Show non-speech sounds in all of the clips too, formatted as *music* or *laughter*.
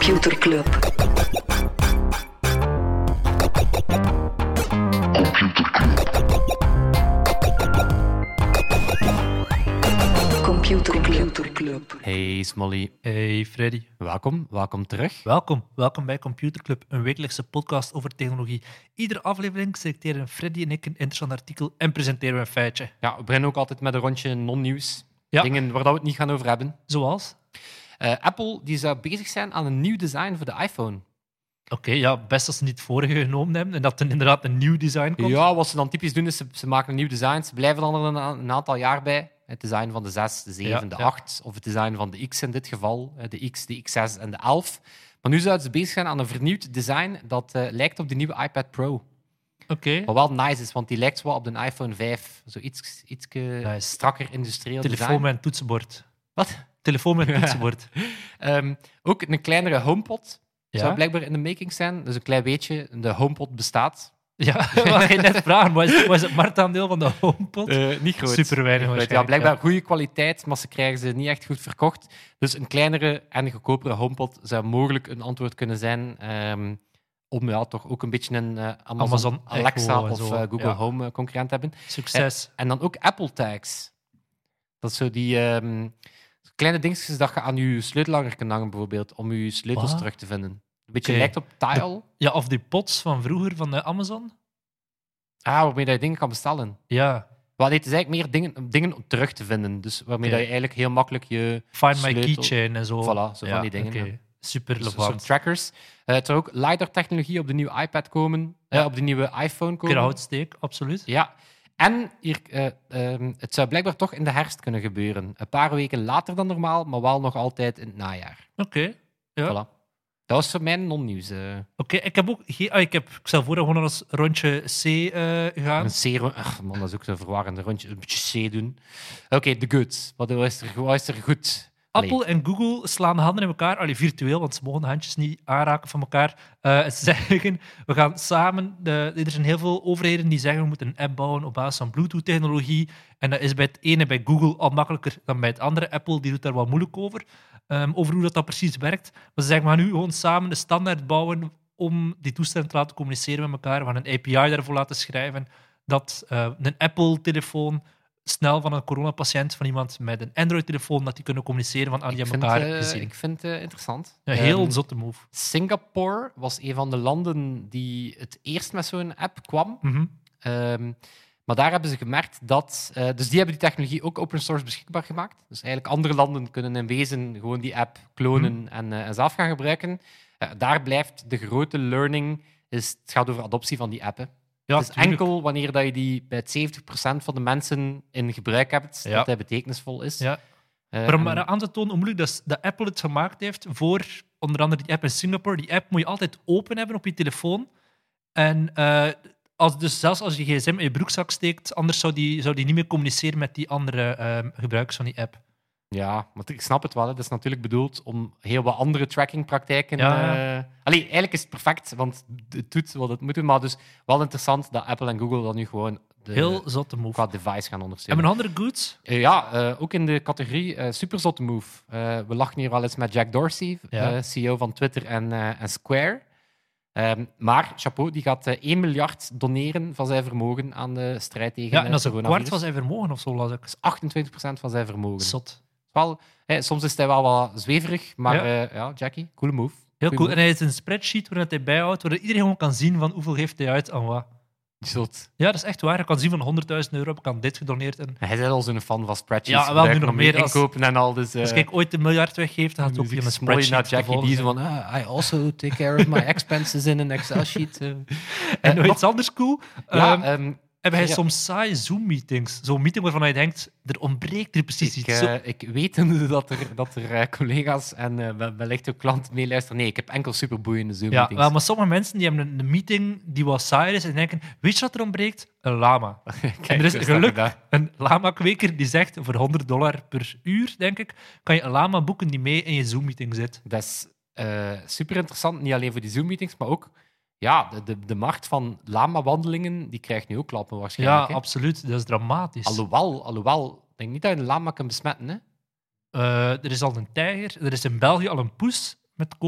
Computer Club. Computer Club. Hey Smolly, Hey Freddy, welkom, welkom terug. welkom. Welkom bij Computer Club, een wekelijkse podcast over technologie. Iedere aflevering selecteren Freddy en ik een interessant artikel en presenteren we een feitje. Ja, we beginnen ook altijd met een rondje non-nieuws. Ja. Dingen waar dat we het niet gaan over hebben. Zoals? Eh, Apple die zou bezig zijn aan een nieuw design voor de iPhone. Oké, ja, best als ze niet het vorige genomen hebben en dat er inderdaad een nieuw design komt. Ja, wat ze dan typisch doen is ze, ze maken een nieuw design. Ze blijven dan er een, een aantal jaar bij. Het design van de 6, de 7, Ja, de ja. 8. Of het design van de X in dit geval. eh, De X, de X6 en de 11. Maar nu zouden ze bezig zijn aan een vernieuwd design dat eh, lijkt op de nieuwe iPad Pro. Oké, Wat wel nice is, want die lijkt wel op de iPhone 5. Zo iets, iets Nice. strakker industrieel telefoon design. met een toetsenbord. Wat? Telefoon met *laughs* toetsenbord. Ehm, ook een kleinere HomePod zou blijkbaar in de making zijn. Dus een klein beetje, de HomePod bestaat. Ja, *laughs* *laughs* je net vragen, is, wat is het marktaandeel van de HomePod? Eh, niet groot. Super weinig. Ja, blijkbaar goede kwaliteit, maar ze krijgen ze niet echt goed verkocht. Dus een kleinere en goedkopere HomePod zou mogelijk een antwoord kunnen zijn ehm, om ja, toch ook een beetje een eh, Amazon, Amazon Alexa Echo of eh, Google ja. Home eh, concurrent hebben. Succes. En dan ook Apple Tags. Dat is zo die ehm, kleine dingetjes dat je aan je sleutelhanger kan hangen, bijvoorbeeld, om je sleutels Wat? terug te vinden. Een beetje Oké. lijkt op Tile. Ja, of die pots van vroeger van de Amazon. Ah, waarmee dat je dingen kan bestellen. Ja, Wel, nee, het is eigenlijk meer dingen, dingen om terug te vinden. Dus waarmee Oké. dat je eigenlijk heel makkelijk je... Find My Sleutel. Keychain en zo. Voilà, zo van die dingen, oké. ja. Super soort relevant. trackers. Eh er zou ook LiDAR-technologie op de nieuwe iPad komen. eh, Ja. op de nieuwe iPhone komen. Krautsteek, absoluut. Ja. En hier, eh, ehm, het zou blijkbaar toch in de herfst kunnen gebeuren. Een paar weken later dan normaal, maar wel nog altijd in het najaar. Oké. Ja. Voilà. Dat was voor mij non-nieuws. eh. Oké, ik heb ook geen... ah, ik, heb, ik stel voor dat we gewoon als rondje C eh, gaan. Een C... Ach, man, dat is ook zo'n verwarrende rondje. Een beetje C doen. Oké, de goods. Wat is er, wat is er goed? Apple en Google slaan de handen in elkaar, allee, virtueel, want ze mogen de handjes niet aanraken van elkaar. Eh, ze *laughs* zeggen, we gaan samen... De, er zijn heel veel overheden die zeggen, we moeten een app bouwen op basis van Bluetooth-technologie. En dat is bij het ene, bij Google, al makkelijker dan bij het andere. Apple die doet daar wat moeilijk over, ehm, over hoe dat, dat precies werkt. Maar ze zeggen, we gaan nu gewoon samen de standaard bouwen om die toestellen te laten communiceren met elkaar. We gaan een API daarvoor laten schrijven, dat eh, een Apple-telefoon snel van een coronapatiënt, van iemand met een Android-telefoon, dat die kunnen communiceren van, ah, die elkaar eh, gezien. ik vind het interessant. Een heel Ehm, zotte move. Singapore was een van de landen die het eerst met zo'n app kwam. Mhm. Ehm, maar daar hebben ze gemerkt dat... eh, dus die hebben die technologie ook open source beschikbaar gemaakt. Dus eigenlijk andere landen kunnen in wezen gewoon die app klonen en, eh, en zelf gaan gebruiken. Eh, daar blijft de grote learning... Is, het gaat over adoptie van die appen. Ja, is enkel wanneer dat je die bij het 70% van de mensen in gebruik hebt, dat hij betekenisvol is. Ja. Eh, Maar om maar aan te tonen hoe moeilijk dat, dat Apple het gemaakt heeft voor onder andere die app in Singapore. Die app moet je altijd open hebben op je telefoon. En eh, als, dus zelfs als je gsm in je broekzak steekt, anders zou die, zou die niet meer communiceren met die andere ehm, gebruikers van die app. Ja, want ik snap het wel. hè. Dat is natuurlijk bedoeld om heel wat andere trackingpraktijken... Ja, eh, Allee, eigenlijk is het perfect, want het doet wat het moet doen. Maar dus wel interessant dat Apple en Google dan nu gewoon de, Heel zotte move. qua device gaan En ondersteunen. een andere goods? Eh, ja, eh, ook in de categorie super zotte move. We lachen hier wel eens met Jack Dorsey, Ja. CEO van Twitter en, en Square. Ehm, maar Chapeau die gaat eh, 1 miljard doneren van zijn vermogen aan de strijd tegen Ja, en dat is een kwart van zijn vermogen of zo, las ik. Dat is 28% van zijn vermogen. Zot. Wel, hè, soms is hij wel wat zweverig, maar Ja. ja, ja Jackie, coole move. Heel cool. En hij heeft een spreadsheet waar hij bijhoudt, waar iedereen gewoon kan zien van hoeveel geeft hij uit aan wat. Zot. Ja, dat is echt waar. Je kan zien van 100.000 euro heb ik aan dit gedoneerd. En Hij is al zo'n fan van spreadsheets. Ja, wel, nu nog meer als- inkopen en al. Dus, als eh, ik ooit een miljard weggeef, dan gaat het ook via mooi spreadsheet. naar Jackie die van, ah, I also take care of my *laughs* expenses in een Excel-sheet. eh. En Eh, nog nog- iets anders cool. ja, Ehm, ehm, heb hij ja. soms saaie Zoom-meetings? Zo'n meeting waarvan hij denkt, er ontbreekt er precies ik, iets. Eh, ik weet dat er, dat er eh, collega's en eh, wel- wellicht ook klanten meeluisteren. Nee, ik heb enkel superboeiende ja, Zoom-meetings. wel, maar sommige mensen die hebben een, meeting die wat saai is en denken, weet je wat er ontbreekt? Een lama. *laughs* Kijk, en er is dat geluk je dat- een lama-kweker die zegt, voor 100 dollar per uur, denk ik, kan je een lama boeken die mee in je Zoom-meeting zit. Dat is super interessant, niet alleen voor die Zoom-meetings, maar ook ja, de, de, de markt van lama-wandelingen, die krijgt nu ook klappen waarschijnlijk. Ja, hè. absoluut. Dat is dramatisch. Alhoewel, alhoewel, ik denk niet dat je een lama kan besmetten. Hè? Eh, er is al een tijger, er is in België al een poes met COVID-19,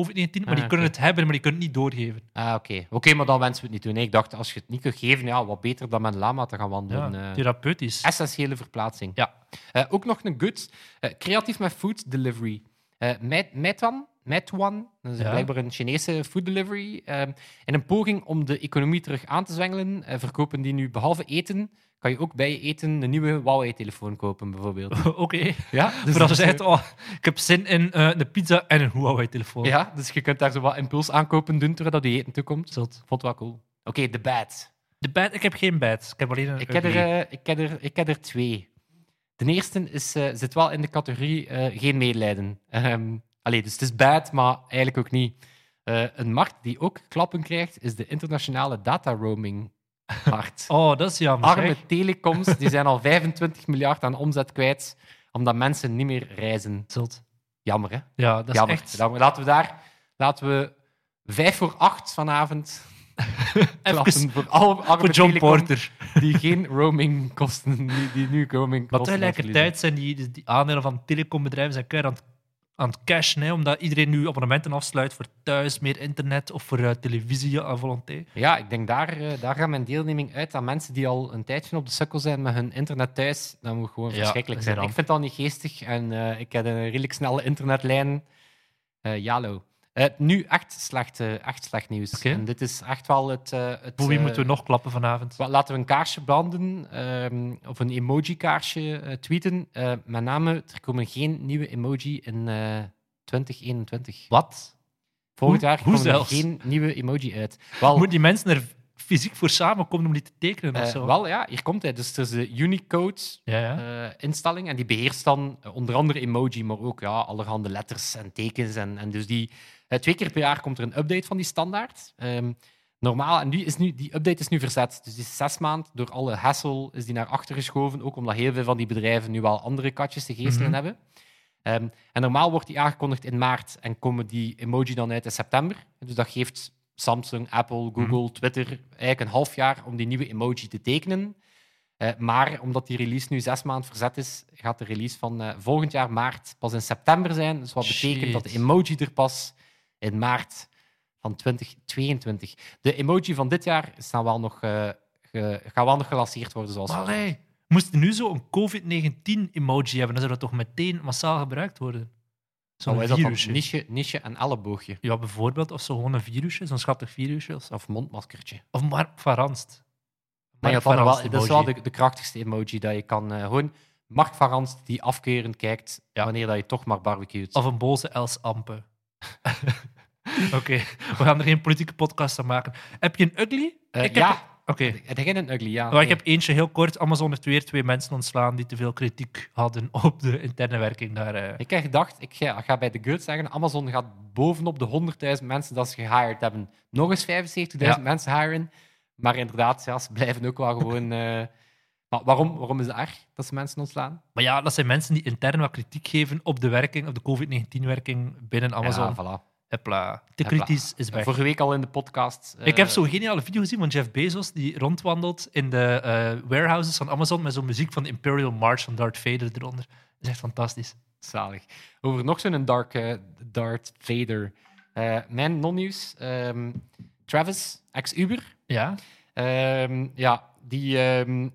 maar Ah, die kunnen oké. het hebben, maar die kunnen het niet doorgeven. Ah, oké. Oké, maar dan wensen we het niet doen. Ik dacht, als je het niet kunt geven, ja, wat beter dan met een lama te gaan Ja, wandelen. eh. therapeutisch. essentiële verplaatsing. Ja. Eh, ook nog een good. creatief met food delivery. Eh Met- Meituan, Meituan, dat is Ja. blijkbaar een Chinese food delivery. eh, in een poging om de economie terug aan te zwengelen, eh, verkopen die nu behalve eten, kan je ook bij je eten een nieuwe Huawei-telefoon kopen, bijvoorbeeld. *laughs* Oké. ja, Dus als je zegt, oh, ik heb zin in eh, een pizza en een Huawei-telefoon. Ja, dus je kunt daar zo wat impuls aankopen doen terwijl je eten toekomt. Zot. Vond wel cool. Oké, de bad. De bad, ik heb geen bad. Ik heb alleen een Ik heb, er, eh, ik, heb er, ik heb er twee. De eerste is, zit wel in de categorie geen medelijden. Ehm allee, dus het is bad, maar eigenlijk ook niet. Eh, een markt die ook klappen krijgt, is de internationale data roaming markt. *laughs* Oh, dat is jammer. Arme zeg. telecoms die zijn al *laughs* 25 miljard aan omzet kwijt, omdat mensen niet meer reizen. Zot. Jammer, hè? Ja, dat is Jammer. echt... Jammer. Laten we daar... Laten we vijf voor acht vanavond *laughs* klappen voor alle arme voor John telecom Porter. die geen roaming kosten, die, die nu roaming Maar kosten. tegelijkertijd zijn die aandelen van telecombedrijven zijn keihard aan, het- aan het cashen, hè, omdat iedereen nu abonnementen afsluit voor thuis, meer internet of voor eh, televisie à volonté. Ja, ik denk daar, eh, daar gaat mijn deelneming uit aan mensen die al een tijdje op de sukkel zijn met hun internet thuis. Dat moet gewoon Ja, verschrikkelijk zijn. Ik vind dat niet geestig en eh, ik heb een redelijk snelle internetlijn. Eh Jalo. Eh, nu echt slecht, echt slecht nieuws. En dit is echt wel het... eh, het Voor wie eh, moeten we nog klappen vanavond? Laten we een kaarsje branden, ehm, of een emoji-kaarsje tweeten. Met name, er komen geen nieuwe emoji in eh 2021. Wat? Volgend Hoe- jaar hoe komen er geen nieuwe emoji uit. Wel, Moeten die mensen er fysiek voor samenkomen om die te tekenen of eh, zo? wel ja, hier komt hij. Dus er is de Unicode-instelling Ja, ja. en die beheerst dan eh, onder andere emoji, maar ook ja, allerhande letters en tekens. En, en dus die, eh, twee keer per jaar komt er een update van die standaard. Ehm, normaal, en nu is nu, die update is nu verzet. Dus die is zes maanden, door alle hassle is die naar achter geschoven. Ook omdat heel veel van die bedrijven nu wel andere katjes te geestelen Mhm. hebben. Ehm, en normaal wordt die aangekondigd in maart en komen die emoji dan uit in september. Dus dat geeft Samsung, Apple, Google, Twitter eigenlijk een half jaar om die nieuwe emoji te tekenen. Eh, maar omdat die release nu zes maanden verzet is, gaat de release van eh, volgend jaar maart pas in september zijn. Dus wat betekent dat de emoji er pas in maart van 2022. De emoji van dit jaar is dan wel nog, eh, ge- gaat wel nog gelanceerd worden zoals allee, moesten nu zo een COVID-19-emoji hebben, dan zou dat toch meteen massaal gebruikt worden? Zo'n Zo is dat dan virusje. niche, niche en elleboogje. Ja, bijvoorbeeld, of zo gewoon een virusje, zo'n schattig virusje. Of, mondmaskertje. of Mark van Ranst. Mark dat, van wel, Ranst dat is wel de, de krachtigste emoji dat je kan. eh, gewoon Mark van Ranst die afkeurend kijkt Ja. wanneer dat je toch maar barbecuet. Of een boze Els Ampe. *laughs* Oké, we gaan er geen politieke podcast aan maken. Heb je een ugly? Eh, ik heb- ja, Oké. het begint een ugly, ja. Maar ik heb eentje heel kort. Amazon heeft weer twee mensen ontslaan die te veel kritiek hadden *laughs* op de interne werking daar. eh. Ik heb gedacht, ik ga, ga bij de Good zeggen, Amazon gaat bovenop de 100.000 mensen dat ze gehired hebben nog eens 75.000 Ja. mensen hiren. Maar inderdaad, ja, ze blijven ook wel gewoon... *laughs* eh, Maar waarom, waarom is het erg dat ze mensen ontslaan? Maar ja, dat zijn mensen die intern wat kritiek geven op de werking, op de COVID-19-werking binnen Amazon. Ja, voilà. Hopla. Te kritisch is weg. Vorige week al in de podcast. eh, Ik heb zo'n geniale video gezien van Jeff Bezos die rondwandelt in de eh, warehouses van Amazon met zo'n muziek van Imperial March van Darth Vader eronder. Dat is echt fantastisch. Zalig. Over nog zo'n dark, eh, Darth Vader. Eh, mijn non-nieuws. ehm, Travis, ex-Uber. Ja? Ehm, ja, die, ehm,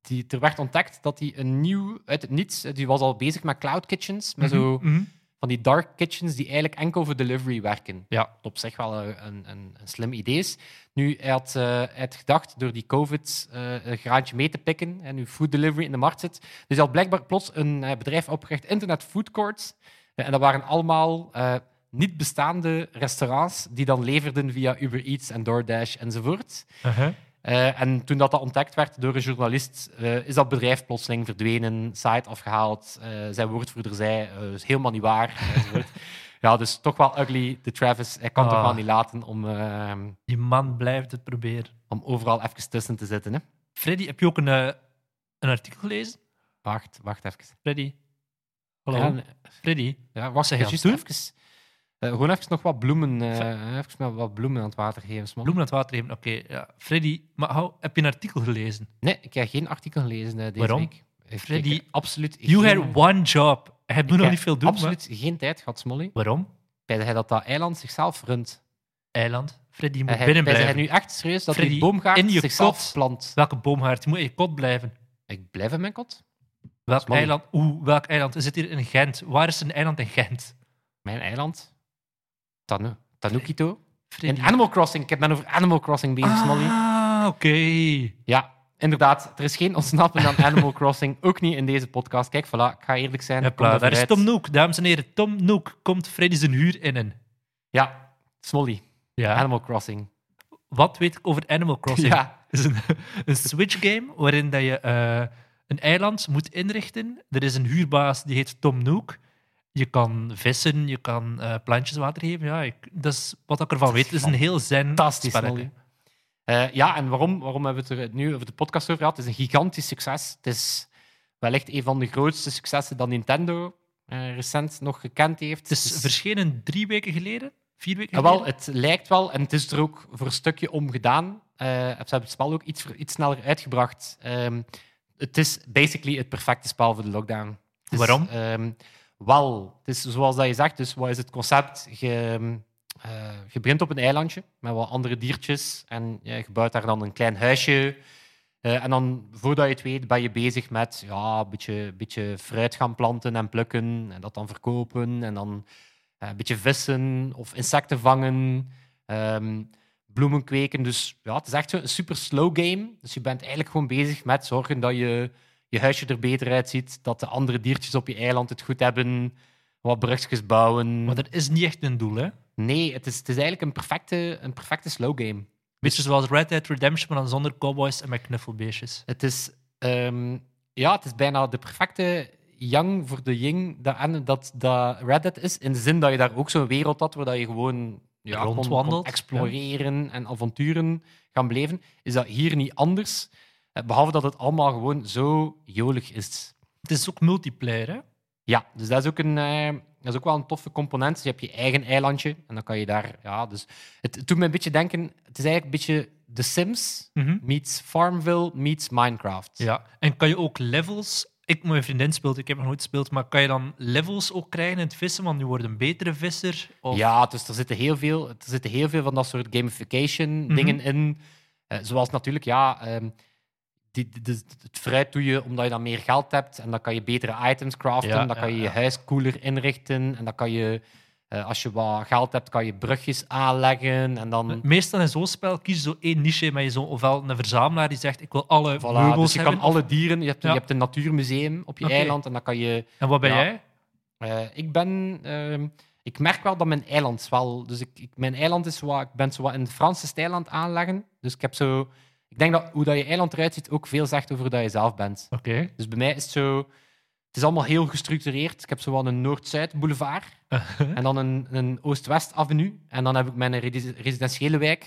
die, er werd ontdekt dat hij een nieuw, uit het niets, eh, die was al bezig met cloud kitchens, met zo Mhm, mhm. Van die dark kitchens die eigenlijk enkel voor delivery werken. Ja. Wat op zich wel een, een, een, slim idee is. Nu, hij had, hij had gedacht door die COVID eh, een graantje mee te pikken en nu food delivery in de markt zit. Dus hij had blijkbaar plots een eh, bedrijf opgericht, Internet Food Courts. En dat waren allemaal niet bestaande restaurants die dan leverden via Uber Eats en DoorDash enzovoort. Uh-huh. Eh, en toen dat, dat ontdekt werd door een journalist, eh, is dat bedrijf plotseling verdwenen, site afgehaald. eh, zijn woordvoerder zei, is helemaal niet waar. *laughs* ja, dus toch wel ugly, de Travis. Hij kan Ah. toch wel niet laten om, Die man blijft het proberen. om overal even tussen te zitten. Hè? Freddy, heb je ook een, een artikel gelezen? Wacht, wacht even. Freddy? Hallo? Ja, Freddy? ja, zeg je aan juist even. Eh, gewoon even nog wat bloemen, eh, even wat bloemen aan het water geven. man. Bloemen aan het water geven. Oké, ja. Freddy, maar hou, heb je een artikel gelezen? Nee, ik heb geen artikel gelezen eh, deze Waarom? week. Freddy, ik- absoluut You geen- had one job. Hij moet ik nog niet veel doen, maar- Absoluut geen tijd gehad, Smolly. Waarom? Hij dat dat eiland zichzelf runt? Eiland. Freddy, je moet hij, binnen hij blijven. nu echt serieus dat Freddy, die boomgaard in je zichzelf kot. plant? Welke boomgaard? Je moet in je kot blijven. Ik blijf in mijn kot. Welk eiland? Oeh, welk eiland? Is het hier in Gent? Waar is een eiland in Gent? Mijn eiland. Tanu. Tanukito. Freddy. In Animal Crossing. Ik ben over Animal Crossing bezig, Smolly. Ah, oké. Ja, inderdaad. Er is geen ontsnappen aan Animal Crossing. Ook niet in deze podcast. Kijk, voilà. Ik ga eerlijk zijn. er daar is. Tom Nook. Dames en heren, Tom Nook komt Freddy zijn huur in. Ja, Smolly. Ja. Animal Crossing. Wat weet ik over Animal Crossing? Ja. Het is een, een Switch-game waarin dat je eh, een eiland moet inrichten. Er is een huurbaas die heet Tom Nook. Je kan vissen, je kan eh, plantjes water geven. Ja, ik, dat is wat ik ervan weet. Het is een heel zen Fantastisch. Smolly. Eh, ja, en waarom, waarom hebben we het er nu over de podcast over gehad? Het is een gigantisch succes. Het is wellicht een van de grootste successen dat Nintendo eh, recent nog gekend heeft. Het is Dus- verschenen drie weken geleden, vier weken Ja, wel, geleden. het lijkt wel, en het is er ook voor een stukje om gedaan. Ze hebben het spel ook iets, iets sneller uitgebracht. Ehm, het is basically het perfecte spel voor de lockdown. Waarom? ehm, wel, het is zoals dat je zegt, dus wat is het concept? Je, eh, je begint op een eilandje met wat andere diertjes en je bouwt daar dan een klein huisje. Eh, en dan, voordat je het weet, ben je bezig met ja, een beetje, beetje fruit gaan planten en plukken en dat dan verkopen. En dan eh, een beetje vissen of insecten vangen, ehm, bloemen kweken. Dus ja, het is echt een super slow game. Dus je bent eigenlijk gewoon bezig met zorgen dat je je huisje er beter uitziet, dat de andere diertjes op je eiland het goed hebben, wat brugjes bouwen. Maar er is niet echt een doel, hè? Nee, het is, het is eigenlijk een perfecte, een perfecte slow game. Beetje zoals Red Dead Redemption, maar dan zonder cowboys en met knuffelbeestjes. Het is, ehm, ja, het is bijna de perfecte yang voor de ying dat, dat, dat Red Dead is. In de zin dat je daar ook zo'n wereld had waar dat je gewoon ja, kon- kon Rondwandelt, exploreren en avonturen gaan beleven. Is dat hier niet anders? Eh, Behalve dat het allemaal gewoon zo jolig is. Het is ook multiplayer, hè? Ja, dus dat is ook, een, eh, dat is ook wel een toffe component. Dus je hebt je eigen eilandje en dan kan je daar... Ja, dus het, het doet me een beetje denken... Het is eigenlijk een beetje The Sims meets Farmville meets Minecraft. Ja. En kan je ook levels... Ik, mijn vriendin speelt, ik heb nog nooit gespeeld, maar kan je dan levels ook krijgen in het vissen? Want nu wordt een betere visser? Of... Ja, dus er zitten heel veel, er zitten heel veel van dat soort gamification Mhm. dingen in. Eh, zoals natuurlijk, ja, ehm, die, het fruit doe je omdat je dan meer geld hebt en dan kan je betere items craften. Ja, dan kan je je huis cooler inrichten en dan kan je, eh, als je wat geld hebt, kan je brugjes aanleggen en dan... Meestal in zo'n spel kies je zo één niche met je zo, ofwel een verzamelaar die zegt ik wil alle Voilà, meubels dus je hebben. kan alle dieren, je hebt, Ja. je hebt een natuurmuseum op je eiland en dan kan je... En wat ben Ja. jij? Eh, ik ben... ehm, ik merk wel dat mijn eiland wel... Dus ik, ik, mijn eiland is wat... Ik ben zo wat in de Franse stijl aan het aanleggen. Dus ik heb zo... Ik denk dat hoe dat je eiland eruit ziet ook veel zegt over hoe dat je zelf bent. Oké. Dus bij mij is het zo... Het is allemaal heel gestructureerd. Ik heb zo wat een Noord-Zuid boulevard. *laughs* en dan een, een Oost-West avenue. En dan heb ik mijn resi- residentiële wijk.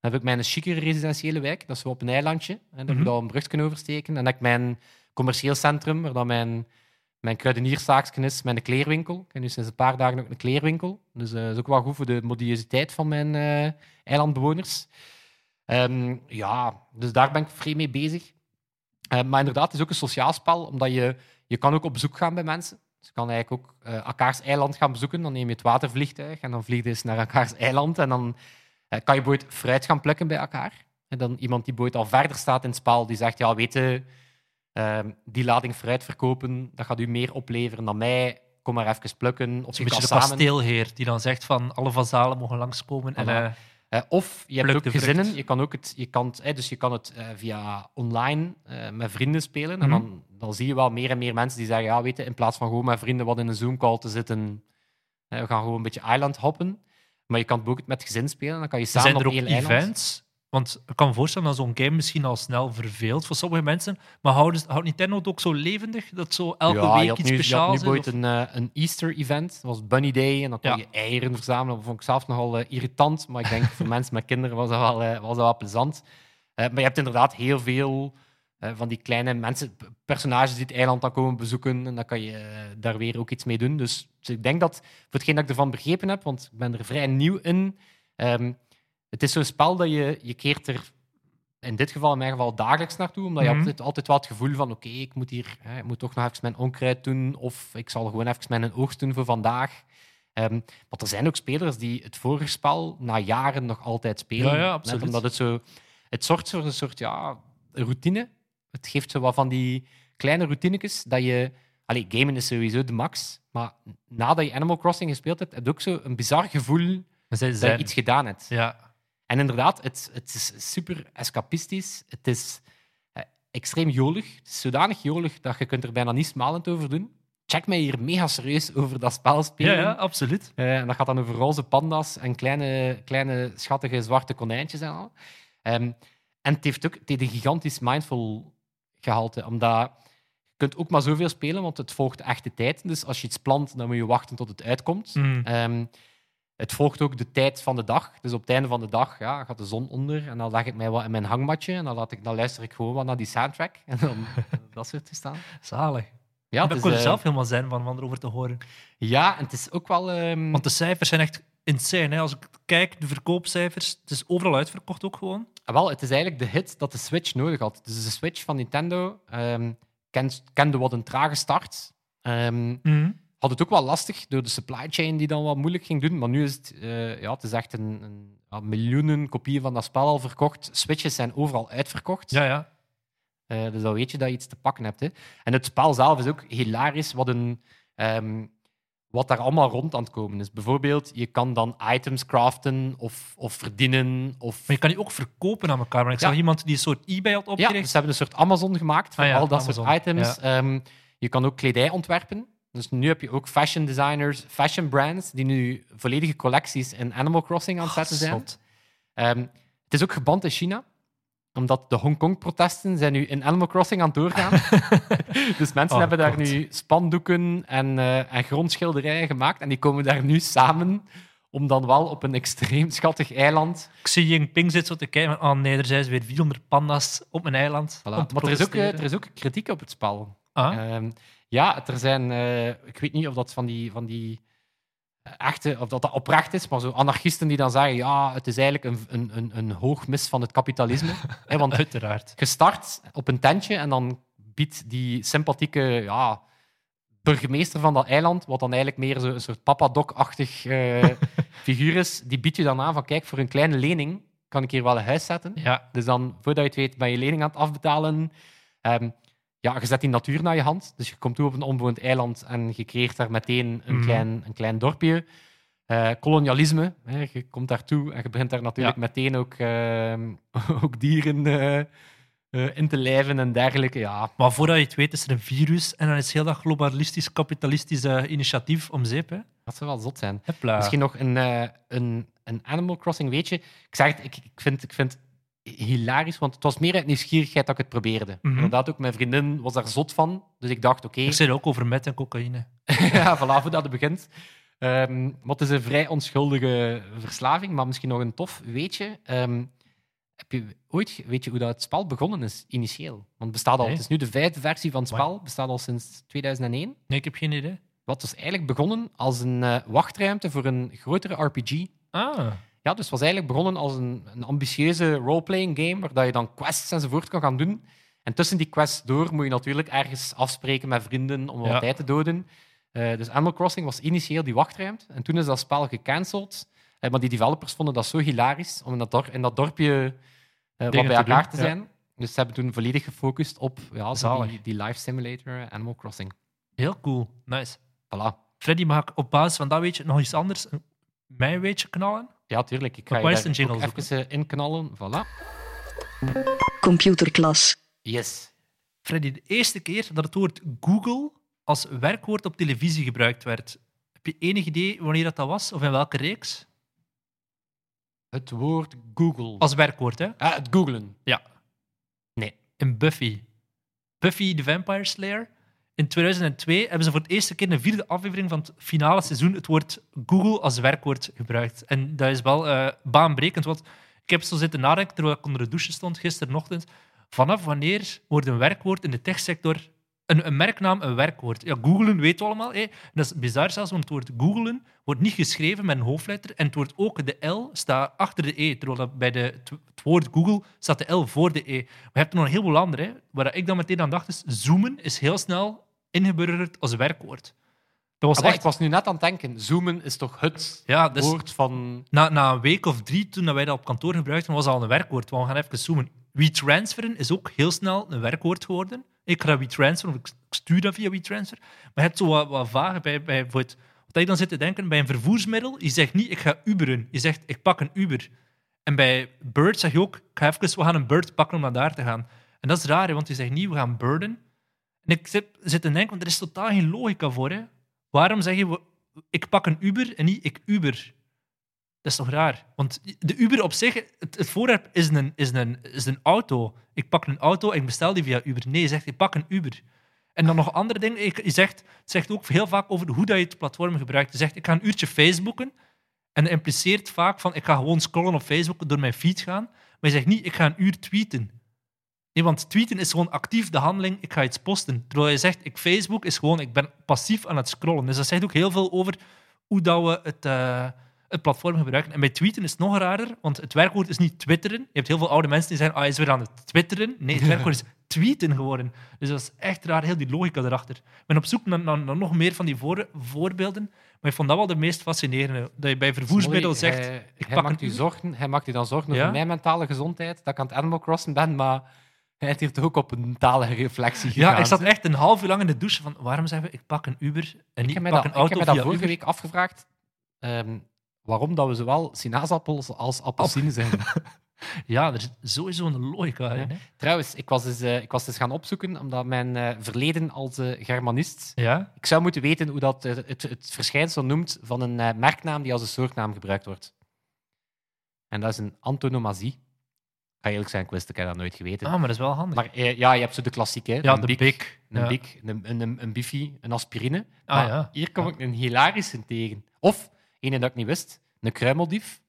Dan heb ik mijn chicere residentiële wijk. Dat is zo op een eilandje. En Mhm. daar een brug kunnen oversteken. En dan heb ik mijn commercieel centrum, waar dan mijn, mijn kruidenierszaakje is, mijn kleerwinkel. Ik heb nu sinds een paar dagen ook een kleerwinkel. Dus eh, dat is ook wel goed voor de modiositeit van mijn eh, eilandbewoners. Ehm, ja, dus daar ben ik vrij mee bezig. Eh, maar inderdaad, het is ook een sociaal spel, omdat je, je kan ook op bezoek gaan bij mensen. Dus je kan eigenlijk ook eh elkaars eiland gaan bezoeken. Dan neem je het watervliegtuig en dan vlieg je eens naar elkaars eiland. En dan eh, kan je bijvoorbeeld fruit gaan plukken bij elkaar. En dan iemand die bijvoorbeeld al verder staat in het spel, die zegt, ja, weet je, ehm, die lading fruit verkopen, dat gaat u meer opleveren dan mij. Kom maar even plukken. Of kan beetje de kasteelheer die dan zegt van alle vazalen mogen langskomen. En, Voilà. Eh, of je hebt ook vrucht. gezinnen. Je kan ook het, je kan het, dus je kan het eh, via online eh, met vrienden spelen. En Mhm. dan, dan zie je wel meer en meer mensen die zeggen: ja, weet je, in plaats van gewoon met vrienden wat in een Zoom-call te zitten, we gaan gewoon een beetje island hoppen. Maar je kan het ook met gezin spelen. Dan kan je samen zijn er op ook één eiland. Want ik kan me voorstellen dat zo'n game misschien al snel verveelt voor sommige mensen. Maar houdt, houdt Nintendo het ook zo levendig? Dat zo elke ja, week iets nu, speciaals nu is? bijvoorbeeld of- een, eh, een Easter-event. Dat was Bunny Day. En dan kon Ja. je eieren verzamelen. Dat vond ik zelf nogal eh, irritant. Maar ik denk voor *laughs* mensen met kinderen was dat wel, eh, was dat wel plezant. Eh, maar je hebt inderdaad heel veel van die kleine mensen, personages die het eiland dan komen bezoeken. En dan kan je daar weer ook iets mee doen. Dus, dus ik denk dat, voor hetgeen dat ik ervan begrepen heb, want ik ben er vrij nieuw in. ehm, het is zo'n spel dat je, je keert er in dit geval, in mijn geval, dagelijks naartoe. Omdat je Mhm. altijd, altijd wel het gevoel van, oké, ik moet hier, hè, ik moet toch nog even mijn onkruid doen. Of ik zal gewoon even mijn oogst doen voor vandaag. Ehm, maar er zijn ook spelers die het vorige spel na jaren nog altijd spelen. Ja, ja, Net absoluut. omdat het zo... Het zorgt voor een soort ja, routine. Het geeft zo wat van die kleine routinetjes dat je... Allee, gamen is sowieso de max. Maar nadat je Animal Crossing gespeeld hebt, heb je ook zo een bizar gevoel zijn dat je iets gedaan hebt. Ja. En inderdaad, het, het is super escapistisch. Het is eh, extreem jolig. Het is zodanig jolig dat je kunt er bijna niet smalend over doen. Check mij hier mega serieus over dat spel Ja, spelen. ja, absoluut. Eh, en dat gaat dan over roze panda's en kleine, kleine schattige zwarte konijntjes en al. Ehm, en het heeft ook het heeft een gigantisch mindful gehalte, omdat je kunt ook maar zoveel spelen, want het volgt de echte tijd. Dus als je iets plant, dan moet je wachten tot het uitkomt. Mm. Ehm, het volgt ook de tijd van de dag. Dus op het einde van de dag ja, gaat de zon onder en dan leg ik mij wat in mijn hangmatje en dan, laat ik, dan luister ik gewoon wat naar die soundtrack *laughs* en dan dat soort toestaan. Zalig. Ja, dat kon eh, zelf helemaal zijn van, van erover te horen. ja, en het is ook wel... ehm, Want de cijfers zijn echt insane. Hè? Als ik kijk, de verkoopcijfers, het is overal uitverkocht ook gewoon. Ah, Wel, het is eigenlijk de hit dat de Switch nodig had. Dus de Switch van Nintendo ehm, kent- kende wat een trage start. Ehm, had het ook wel lastig door de supply chain die dan wat moeilijk ging doen. Maar nu is het, eh, ja, het is echt een, een ja, miljoenen kopieën van dat spel al verkocht. Switches zijn overal uitverkocht. Ja, ja. Eh, dus dan weet je dat je iets te pakken hebt. Hè. En het spel zelf is ook hilarisch wat, een, ehm, wat daar allemaal rond aan het komen is. Bijvoorbeeld, je kan dan items craften of, of verdienen. Of... Maar je kan die ook verkopen aan elkaar. Maar ik Ja. zag iemand die een soort eBay had Ja, opgericht. dus ze hebben een soort Amazon gemaakt voor Ah ja, al dat Amazon, soort items. Ehm, je kan ook kledij ontwerpen. Dus nu heb je ook fashion designers, fashion brands, die nu volledige collecties in Animal Crossing aan het zetten zijn. Ehm, het is ook geband in China, omdat de Hongkong-protesten zijn nu in Animal Crossing aan het doorgaan. *laughs* dus mensen Oh, hebben daar God. nu spandoeken en, eh, en grondschilderijen gemaakt en die komen daar nu samen om dan wel op een extreem schattig eiland Xi Jinping zit zo te kijken. Oh nee, er zijn weer 400 panda's op mijn eiland. Voilà. Maar er is, ook, eh, er is ook kritiek op het spel. Ah, Ehm, ja, er zijn, eh, ik weet niet of dat van die, van die eh, echte, of dat, dat oprecht is, maar zo anarchisten die dan zeggen, ja, het is eigenlijk een, een, een, een hoogmis van het kapitalisme. *laughs* Want uiteraard. je start op een tentje en dan biedt die sympathieke ja, burgemeester van dat eiland, wat dan eigenlijk meer zo een soort papadoc-achtig eh, *laughs* figuur is, die biedt je dan aan van, kijk, voor een kleine lening kan ik hier wel een huis zetten. Ja, Dus dan, voordat je het weet, ben je lening aan het afbetalen. Ehm, ja, je zet die natuur naar je hand. Dus je komt toe op een onbewoond eiland en je creëert daar meteen een, Mhm. klein, een klein dorpje. Eh, kolonialisme. Hè, je komt daartoe en je begint daar natuurlijk Ja. meteen ook, ehm, *laughs* ook dieren eh, eh, in te lijven en dergelijke. Ja, maar voordat je het weet is er een virus en dan is heel dat globalistisch, kapitalistisch eh, initiatief om zeep. Hè? dat zou wel zot zijn. Misschien nog een, eh, een, een Animal Crossing weetje. Ik zeg het, ik, ik, vind, ik vind hilarisch, want het was meer uit nieuwsgierigheid dat ik het probeerde. Mhm. Inderdaad, ook mijn vriendin was daar zot van. Dus ik dacht, oké, Ik zei ook over met en cocaïne. *laughs* ja, hoe dat het begint. Maar het is een vrij onschuldige verslaving, maar misschien nog een tof weetje. Ehm, heb je ooit, weet je hoe dat het spel begonnen is, initieel? Want het bestaat al, Nee. het is nu de vijfde versie van het spel, bestaat al sinds 2001. Nee, ik heb geen idee. Wat was eigenlijk begonnen als een eh, wachtruimte voor een grotere RPG. Ah, Ja, dus het was eigenlijk begonnen als een, een ambitieuze roleplaying game, waar dat je dan quests enzovoort kan gaan doen. En tussen die quests door moet je natuurlijk ergens afspreken met vrienden om wat Ja. tijd te doden. Eh, dus Animal Crossing was initieel die wachtruimte. En toen is dat spel gecanceld. Eh, maar die developers vonden dat zo hilarisch om in dat, dor- in dat dorpje eh, wat bij te elkaar doen, te ja. zijn. Dus ze hebben toen volledig gefocust op ja, die, die life simulator Animal Crossing. heel cool. Nice. Voilà. Freddy, mag ik op basis van dat weetje nog iets anders, mijn weetje knallen? Ja, tuurlijk. Ik ga Maar je daar ook even eh, inknallen. Voilà. Computerklas. Yes. Freddy, de eerste keer dat het woord Google als werkwoord op televisie gebruikt werd, heb je enig idee wanneer dat, dat was of in welke reeks? Het woord Google. Als werkwoord, hè? Ah, het googlen. Ja. Nee. In Buffy. Buffy the Vampire Slayer. In 2002 hebben ze voor het eerste keer in de vierde aflevering van het finale seizoen het woord Google als werkwoord gebruikt. En dat is wel eh, baanbrekend, want ik heb zo zitten nadenken terwijl ik onder de douche stond gisterochtend. Vanaf wanneer wordt een werkwoord in de techsector een, een merknaam een werkwoord? Ja, googlen weten we allemaal. Dat is bizar zelfs, want het woord googlen wordt niet geschreven met een hoofdletter en het wordt ook, de L staat achter de E, terwijl dat bij de, het, woord Google staat de L voor de E. Maar je hebt er nog een heleboel andere. Hè. Waar ik dan meteen aan dacht is, zoomen is heel snel ingeburgerd als werkwoord. Dat was Ah, echt... Ik was nu net aan het denken, zoomen is toch het Ja, dus woord van... na, na een week of drie, toen dat wij dat op kantoor gebruikten, was al een werkwoord. Want we gaan even zoomen. WeTransferen is ook heel snel een werkwoord geworden. Ik ga WeTransferen, of ik stuur dat via WeTransfer. Maar je hebt zo wat, wat vage bij, bij wat je dan zit te denken bij een vervoersmiddel. Je zegt niet, ik ga Uberen. Je zegt, ik pak een Uber. En bij Bird zeg je ook, ik ga even, we gaan een Bird pakken om naar daar te gaan. En dat is raar, want je zegt niet, we gaan birden. En ik zit, te denken, want er is totaal geen logica voor. Hè. Waarom zeg je, ik pak een Uber en niet ik Uber? Dat is toch raar? Want de Uber op zich, het, voorwerp is een, is, een, is een auto. Ik pak een auto en ik bestel die via Uber. Nee, je zegt, ik pak een Uber. En dan nog andere dingen. Je zegt, het zegt ook heel vaak over hoe dat je het platform gebruikt. Je zegt, ik ga een uurtje Facebooken. En dat impliceert vaak van, ik ga gewoon scrollen op Facebook, door mijn feed gaan. Maar je zegt niet, ik ga een uur tweeten. Nee, want tweeten is gewoon actief de handeling, ik ga iets posten. Terwijl je zegt, ik Facebook is gewoon, ik ben passief aan het scrollen. Dus dat zegt ook heel veel over hoe dat we het, eh, het platform gebruiken. En bij tweeten is het nog raarder, want het werkwoord is niet twitteren. Je hebt heel veel oude mensen die zeggen, ah, hij is weer aan het twitteren. Nee, het *laughs* werkwoord is tweeten geworden. Dus dat is echt raar, heel die logica erachter. Ik ben op zoek naar, naar- naar nog meer van die voor- voorbeelden, maar ik vond dat wel de meest fascinerende. Dat je bij vervoersmiddel zegt, hij, ik hij pak maakt u zorgen, hij maakt u dan zorgen over Ja? mijn mentale gezondheid, dat ik aan het Animal Crossen ben, maar hij heeft hier toch ook op een talige reflectie gegaan. Ja, ik zat echt een half uur lang in de douche van waarom zeggen we ik pak een Uber en Ik niet ik pak dat, een ik auto heb mij dat vorige week afgevraagd ehm, waarom dat we zowel sinaasappels als appelsinen zijn. *laughs* Ja, er is sowieso een logica in. Hè? Trouwens, ik was, eh, ik was eens gaan opzoeken, omdat mijn eh, verleden als eh, Germanist... Ja? Ik zou moeten weten hoe dat het, het verschijnsel noemt van een merknaam die als een soortnaam gebruikt wordt. En dat is een antonomasie. Ik ga eerlijk zijn, ik wist ik heb dat nooit geweten. Ah, maar dat is wel handig. Maar ja, je hebt zo de klassieke. ja, een de Bic, Bic. Een ja. Bic, een, een, een, een Biffy, een aspirine. Ah, Maar ja. Hier kom ik een hilarische tegen. Of, ene dat ik niet wist, een kruimeldief.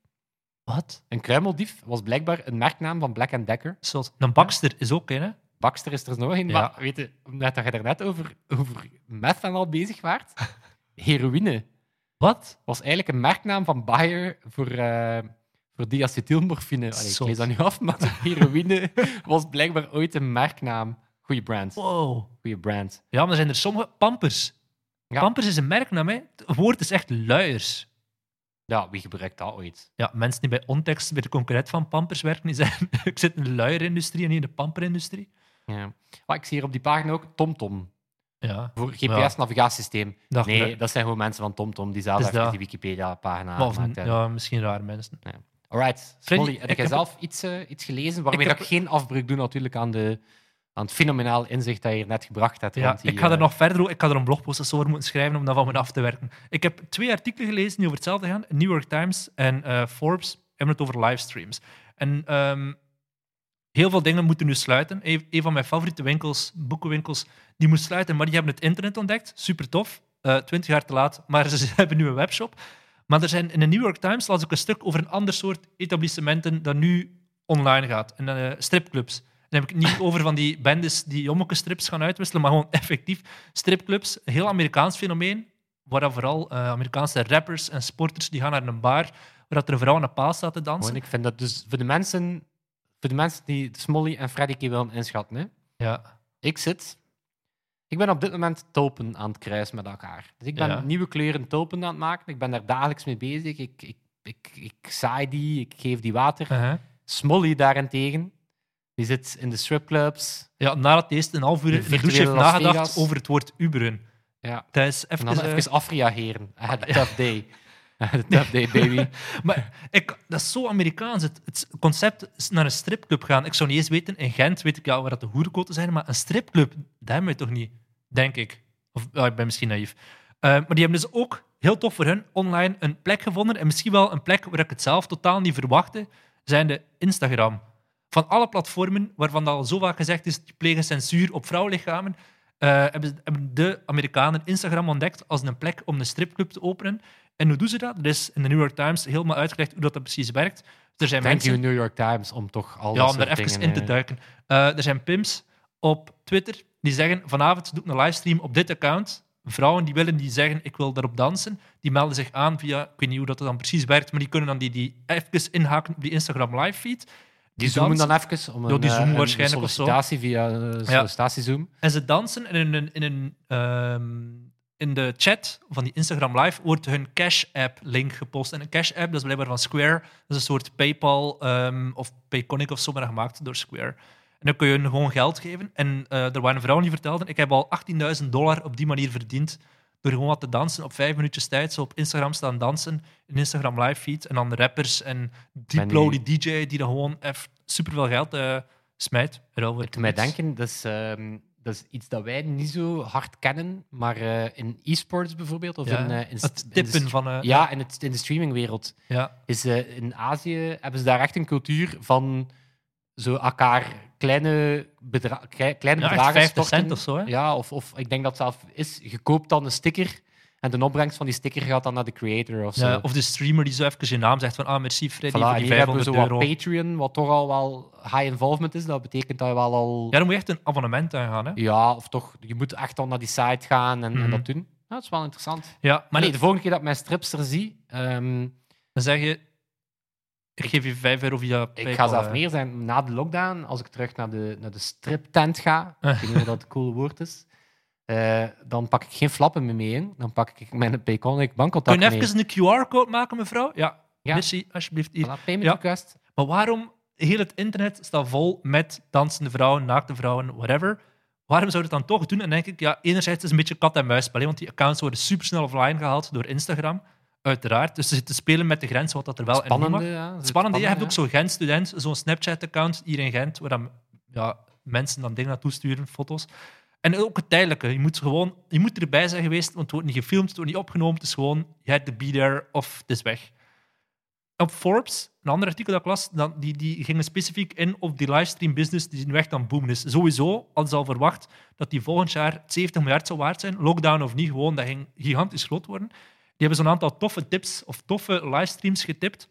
Wat? Een kruimeldief was blijkbaar een merknaam van Black Decker. Zot. Een bakster is ook, hè? Baxter is er nog een, Ja. maar weet je, omdat je er net over, over meth en al bezig waart, *laughs* heroïne Wat? was eigenlijk een merknaam van Bayer voor, eh voor diacetylmorfine. Allee, ik lees dat nu af, maar *laughs* heroïne was blijkbaar ooit een merknaam. Goeie brand. Wow. Goeie brand. Ja, maar er zijn er sommige... Pampers. Ja. Pampers is een merknaam, hè? Het woord is echt luiers. Ja, wie gebruikt dat ooit? Ja, mensen die bij Ontext, bij de concurrent van Pampers werken, die zeggen *laughs* ik zit in de luierindustrie en niet in de pamperindustrie. Ja. Ah, ik zie hier op die pagina ook TomTom. Ja. Voor Ja. GPS-navigatiesysteem. Nee, dat zijn gewoon mensen van TomTom die zelf Dus dat- die Wikipedia-pagina hebben. ja, misschien raar mensen. Alright. Freddy, Smolly, heb jij zelf iets, eh, iets gelezen waarmee Ik heb- ik geen afbreuk doe natuurlijk aan, de, aan het fenomenaal inzicht dat je hier net gebracht hebt? Ja, die, ik ga er eh, nog verder. Ik ga er een blogpost over moeten schrijven om dat van me af te werken. Ik heb twee artikelen gelezen die over hetzelfde gaan. New York Times en eh, Forbes hebben het over livestreams. En ehm, heel veel dingen moeten nu sluiten. Een, een van mijn favoriete winkels, boekenwinkels, die moet sluiten, maar die hebben het internet ontdekt. Super tof. Eh, Twintig jaar te laat, maar *laughs* ze hebben nu een webshop. Maar er zijn, in de New York Times las ik een stuk over een ander soort etablissementen dat nu online gaat. En, stripclubs. Dan heb ik niet over van die bendes die jommeke-strips gaan uitwisselen, maar gewoon effectief stripclubs. Een heel Amerikaans fenomeen, waar vooral eh, Amerikaanse rappers en sporters die gaan naar een bar waar dat er een vrouw aan een paal staat te dansen. Gewoon, ik vind dat dus voor de mensen, voor de mensen die Smolly en Freddy willen inschatten. Hè. Ja. Ik zit. Ik ben op dit moment tulpen aan het kruisen met elkaar. Dus ik ben Ja. nieuwe kleuren tulpen aan het maken. Ik ben daar dagelijks mee bezig. Ik, ik, ik, ik zaai die, ik geef die water. Uh-huh. Smolly daarentegen, die zit in de stripclubs. ja, nadat hij eerst een half uur De in de douche heeft nagedacht Vegas. over het woord uberen. Ja. Dat is En even... dan eh, even afreageren. I had a tough day. I had a tough day, *laughs* baby. Maar ik, dat is zo Amerikaans. Het, het concept naar een stripclub gaan. Ik zou niet eens weten, in Gent weet ik ja, waar dat de hoerenkoten zijn, maar een stripclub, dat hebben we toch niet, denk ik. Of ja, ik ben misschien naïef. Eh, maar die hebben dus ook, heel tof voor hun, online een plek gevonden. En misschien wel een plek waar ik het zelf totaal niet verwachtte, zijn de Instagram. Van alle platformen waarvan dat al zo vaak gezegd is, die plegen censuur op vrouwenlichamen, eh, hebben, de Amerikanen Instagram ontdekt als een plek om een stripclub te openen. En hoe doen ze dat? Er is in de New York Times helemaal uitgelegd hoe dat, dat precies werkt. Er zijn Thank mensen... you, New York Times, om toch al Ja, om daar even in te eh, duiken. Eh, er zijn pimps op Twitter die zeggen: vanavond doe ik een livestream op dit account. Vrouwen die willen die zeggen: ik wil daarop dansen, die melden zich aan via, ik weet niet hoe dat dan precies werkt, maar die kunnen dan die, die even inhaken op die Instagram live feed. Die zoomen dan even om een, die eh, zoomen een waarschijnlijk zo. sollicitatie via uh, sollicitatiezoom. En ze dansen en in een, in een ehm, in de chat van die Instagram Live wordt hun Cash App link gepost. En een Cash App, dat is blijkbaar van Square. Dat is een soort PayPal ehm, of Payconic of zo, maar gemaakt door Square. En dan kun je hun gewoon geld geven. En eh, er waren vrouwen die vertelden, ik heb al 18.000 dollar op die manier verdiend door gewoon wat te dansen op vijf minuutjes tijd. Zo op Instagram staan dansen, een Instagram live feed. En dan de rappers en Diplo, die DJ, die dan gewoon echt superveel geld eh, smijt. Het mij denken, dat is, ehm, dat is iets dat wij niet zo hard kennen, maar eh, in e-sports bijvoorbeeld, of Ja, in, eh, in, het in de tippen van... ja, in, het, in de streamingwereld. ja. Is, in Azië hebben ze daar echt een cultuur van zo elkaar kleine, bedra klei- kleine Ja, echt bedragen 50 storten. cent of zo, hè? Ja, of, of ik denk dat het zelf is, je koopt dan een sticker en de opbrengst van die sticker gaat dan naar de creator of zo. Ja, of de streamer die zo even je naam zegt van ah, merci Freddy Voilà, voor die hier hebben we 500 zo wat. Patreon, wat toch al wel high involvement is. Dat betekent dat je wel al... Ja, dan moet je echt een abonnement aangaan. Hè? Ja, of toch, je moet echt dan naar die site gaan en, en Mhm. dat doen. Ja, dat is wel interessant. Ja, Maar nee, de volgende keer dat ik mijn strips er zie, ehm, dan zeg je, ik geef je 5 euro via ik PayPal, ga zelfs eh. meer zijn na de lockdown, als ik terug naar de, naar de striptent ga, ik weet niet of dat het coole woord is, eh, dan pak ik geen flappen meer mee in. Dan pak ik mijn Payconic Kun bankcontact je mee. even een QR-code maken, mevrouw? Ja, Ja. merci, alsjeblieft. Hier. Voilà, payment Ja. request. Maar waarom, heel het internet staat vol met dansende vrouwen, naakte vrouwen, whatever. Waarom zou je het dan toch doen? En denk ik, ja, enerzijds is het een beetje kat-en-muisspel, hè, want die accounts worden supersnel offline gehaald door Instagram, uiteraard. Dus ze zitten spelen met de grens wat dat er wel en niet mag. Spannende, ja. Het spannende, je hebt ook zo'n Gent-student, zo'n Snapchat-account hier in Gent, waar dan, ja, mensen dan dingen naartoe sturen, foto's. En ook het tijdelijke. Je moet, gewoon, je moet erbij zijn geweest, want het wordt niet gefilmd, het wordt niet opgenomen. Het is gewoon, je had to be there of het is weg. Op Forbes, een ander artikel dat ik las, dan, die, die gingen specifiek in op die livestream business die nu echt aan het boomen is. Sowieso hadden ze al verwacht dat die volgend jaar 70 miljard zou waard zijn. Lockdown of niet, gewoon, dat ging gigantisch groot worden. Die hebben zo'n aantal toffe tips of toffe livestreams getipt.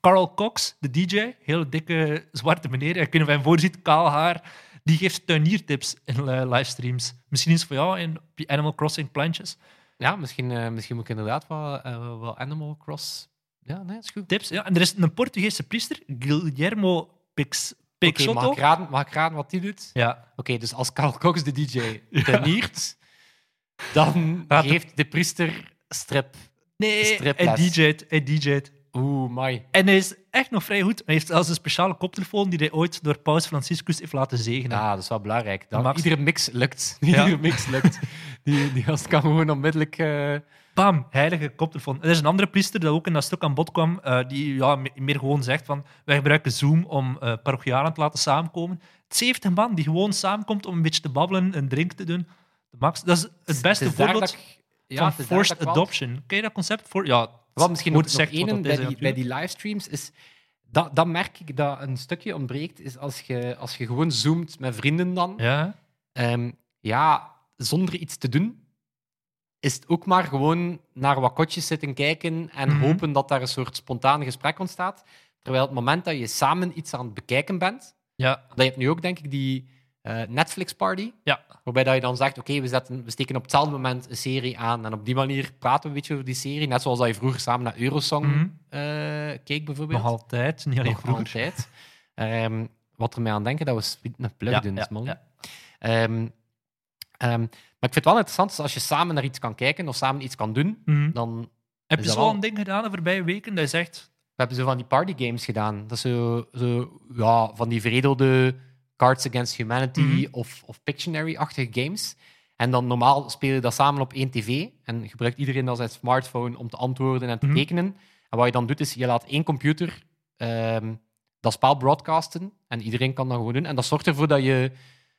Carl Cox, de DJ, heel dikke zwarte meneer, ik weet niet of je hem voorziet, kaal haar, die geeft tuiniertips in eh, livestreams. Misschien is het voor jou in Animal Crossing plantjes. Ja, misschien, eh, misschien moet ik inderdaad wel, eh, wel Animal Cross... Ja, nee, is goed. Tips, ja. En er is een Portugese priester, Guillermo Pix, Oké, Peixoto. mag, ik raden, mag ik raden wat die doet? ja, Oké, dus als Carl Cox de DJ *laughs* teniert, dan geeft de priester strip. nee, hij. DJ't, hij DJ't. Oeh, mai. En hij is echt nog vrij goed. Hij heeft zelfs een speciale koptelefoon die hij ooit door Paus Franciscus heeft laten zegenen. Ja, dat is wel belangrijk. Dan, Max- iedere mix lukt. Ja. *laughs* Iedere mix lukt. Die, die gast kan gewoon onmiddellijk... eh, Bam, heilige koptelefoon. Er is een andere priester die ook in dat stuk aan bod kwam, eh, die ja, me- meer gewoon zegt van wij gebruiken Zoom om parochianen te laten samenkomen. 70 man die gewoon samenkomt om een beetje te babbelen, een drink te doen. De Max, dat is het beste het is voorbeeld dat ik- ja, van forced adoption. Ken je dat concept? voor? Ja, Wat misschien het nog, één bij, die, bij die livestreams is... Dat, dat merk ik dat een stukje ontbreekt, is als je, als je gewoon zoomt met vrienden dan. Ja, Ehm, ja, zonder iets te doen, is het ook maar gewoon naar wat kotjes zitten kijken en Mhm. hopen dat daar een soort spontaan gesprek ontstaat. Terwijl het moment dat je samen iets aan het bekijken bent, ja, dat je hebt nu ook, denk ik, die eh, Netflix-party, ja. waarbij dat je dan zegt, oké, we steken op hetzelfde moment een serie aan en op die manier praten we een beetje over die serie, net zoals dat je vroeger samen naar Eurosong Mhm. eh, keek, bijvoorbeeld. nog altijd, niet alleen Nog vroeger. altijd. Ehm, wat er mij aan denken, dat we Sweet een plug Ja, doen, ja, man. ja. Ehm, ehm, maar ik vind het wel interessant, dus als je samen naar iets kan kijken of samen iets kan doen, Mhm. dan... Heb je zo een ding gedaan de voorbije weken dat je zegt, We hebben zo van die partygames gedaan. Dat is zo, zo ja, van die veredelde Cards Against Humanity Mhm. of, of Pictionary-achtige games. En dan normaal speel je dat samen op één tv en gebruikt iedereen dan zijn smartphone om te antwoorden en te Mhm. tekenen. En wat je dan doet, is je laat één computer ehm, dat spel broadcasten en iedereen kan dat gewoon doen. En dat zorgt ervoor dat je...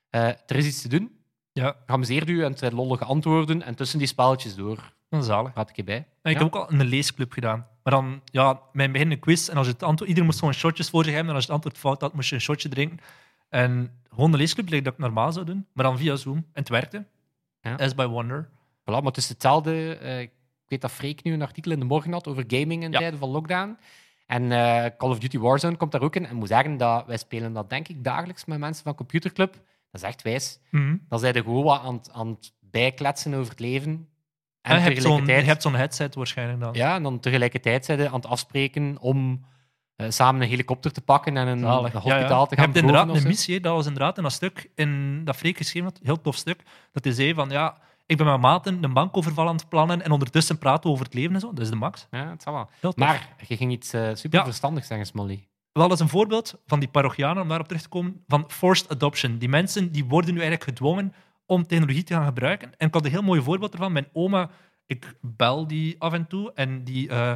eh, er is iets te doen. ja, u en het zijn lollige antwoorden en tussen die spelletjes door. dan zalig. Praat ik erbij. En ik Ja. heb ook al een leesclub gedaan. Maar dan, ja, mijn begin een quiz. En als je het antwoord, iedereen moest gewoon shotjes voor zich hebben. En als je het antwoord fout had, moest je een shotje drinken. En gewoon een leesclub, dat ik normaal zou doen. Maar dan via Zoom. En het werkte. Ja. As by wonder. Voilà, maar het is hetzelfde. eh, ik weet dat Freek nu een artikel in de morgen had over gaming in Ja. tijden van lockdown. En eh, Call of Duty Warzone komt daar ook in. En ik moet zeggen dat wij spelen dat denk ik dagelijks met mensen van Computerclub. Dat is echt wijs. Mhm. Dan zijn er gewoon wat aan, het- aan het bijkletsen over het leven. En, En je tegelijkertijd, hebt zo'n headset waarschijnlijk dan. ja, en dan tegelijkertijd zijn ze aan het afspreken om eh, samen een helikopter te pakken en een, Zalig. een Ja, ja. hospitaal te Je gaan hebt inderdaad een missie, dat was inderdaad in dat stuk in dat Freek geschreven had, heel tof stuk, dat hij zei van ja, Ik ben met maten een bankoverval aan het plannen en ondertussen praten we over het leven en zo. Dat is de max. Ja, het zal wel. Heel tof. Maar je ging iets eh, super Ja. verstandig zeggen, Smolly. Wel eens een voorbeeld van die parochianen, om daarop terug te komen, van forced adoption. Die mensen die worden nu eigenlijk gedwongen om technologie te gaan gebruiken. En ik had een heel mooi voorbeeld ervan. Mijn oma, ik bel die af en toe en die, eh,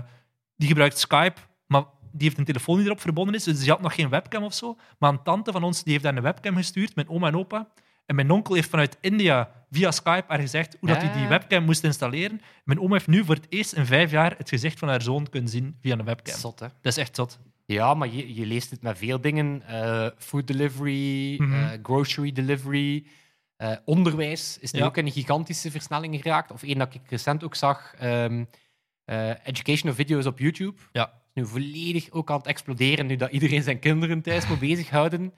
die gebruikt Skype, maar die heeft een telefoon die erop verbonden is, dus die had nog geen webcam of zo. Maar een tante van ons die heeft daar een webcam gestuurd, mijn oma en opa. En mijn onkel heeft vanuit India via Skype haar gezegd hoe dat hij die Ja. webcam moest installeren. Mijn oma heeft nu voor het eerst in vijf jaar het gezicht van haar zoon kunnen zien via een webcam. Zot, hè? Dat is echt zot. Ja, maar je, je leest het met veel dingen. Eh, food delivery, Mhm. eh, grocery delivery, eh, onderwijs is nu Ja. ook in een gigantische versnelling geraakt. Of één dat ik recent ook zag, ehm, eh, educational video's op YouTube. Ja. Is nu volledig ook aan het exploderen, nu dat iedereen zijn kinderen thuis moet bezighouden.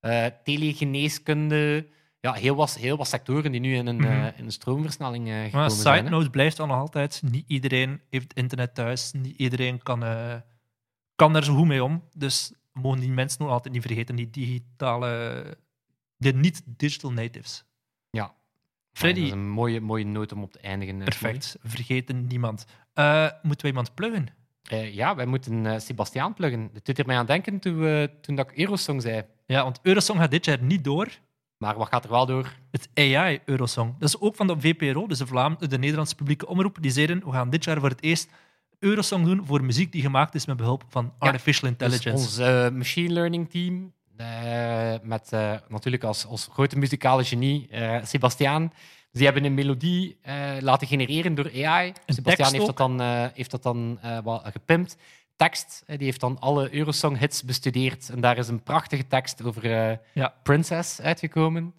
Eh telegeneeskunde, ja, heel wat, heel wat sectoren die nu in een, eh, in een stroomversnelling eh, Maar gekomen side zijn. hè. note blijft dan nog altijd, niet iedereen heeft internet thuis, niet iedereen kan, kan er zo goed mee om. Dus mogen die mensen nog altijd niet vergeten, die digitale, de niet-digital natives. Ja. Freddy, Dat is een mooie, mooie noot om op te eindigen. perfect, vergeten niemand. Eh, moeten we iemand pluggen? Eh, ja, wij moeten eh Sebastiaan pluggen. Dat doet er mij aan denken toen, we, toen dat ik Eurosong zei. Ja, want Eurosong gaat dit jaar niet door. Maar wat gaat er wel door? Het AI Eurosong. Dat is ook van de VPRO, dus de, Vlaam, de Nederlandse publieke omroep. Die zeiden, we gaan dit jaar voor het eerst Eurosong doen voor muziek die gemaakt is met behulp van artificial Dus intelligence. ons eh, machine learning team, eh, met eh, natuurlijk als, als grote muzikale genie eh Sebastiaan. Die hebben een melodie eh, laten genereren door AI. Sebastiaan tekst heeft dat dan, eh, heeft dat dan eh, wat gepimpt. Tekst, eh, die heeft dan alle Eurosong-hits bestudeerd. En daar is een prachtige tekst over eh, Ja. Princess uitgekomen.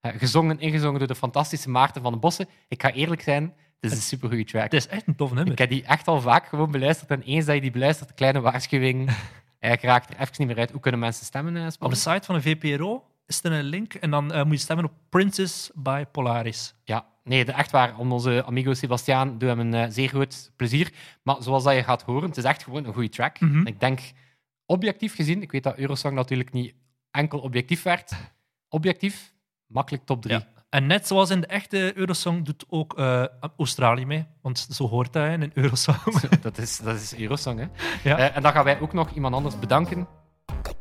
Eh, gezongen, ingezongen door de fantastische Maarten van den Bossen. Ik ga eerlijk zijn, het is een supergoeie track. Het is echt een tof nummer. Ik heb die echt al vaak gewoon beluisterd. En eens dat je die beluistert, kleine waarschuwing. *laughs* Eigenlijk raakt er even niet meer uit. Hoe kunnen mensen stemmen? eh, Op de site van de VPRO is er een link en dan eh, moet je stemmen op Princess by Polaris. Ja, nee, de- echt waar. Om onze amigo Sebastiaan doen we hem een eh, zeer groot plezier. Maar zoals dat je gaat horen, het is echt gewoon een goede track. Mhm. Ik denk, objectief gezien, ik weet dat Eurosong natuurlijk niet enkel objectief werd. Objectief, makkelijk top 3. Ja. En net zoals in de echte Eurosong doet ook eh, Australië mee, want zo hoort dat in een Eurosong. Dat is, dat is Eurosong, hè. Ja. En dan gaan wij ook nog iemand anders bedanken.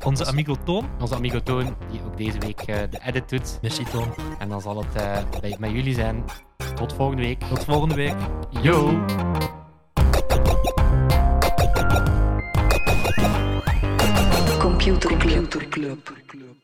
Onze amigo Toon. Onze amigo Toon, die ook deze week eh, de edit doet. Merci Toon. En dan zal het eh, bij, met jullie zijn. Tot volgende week. Tot volgende week. Yo! Computer Club. Computer Club.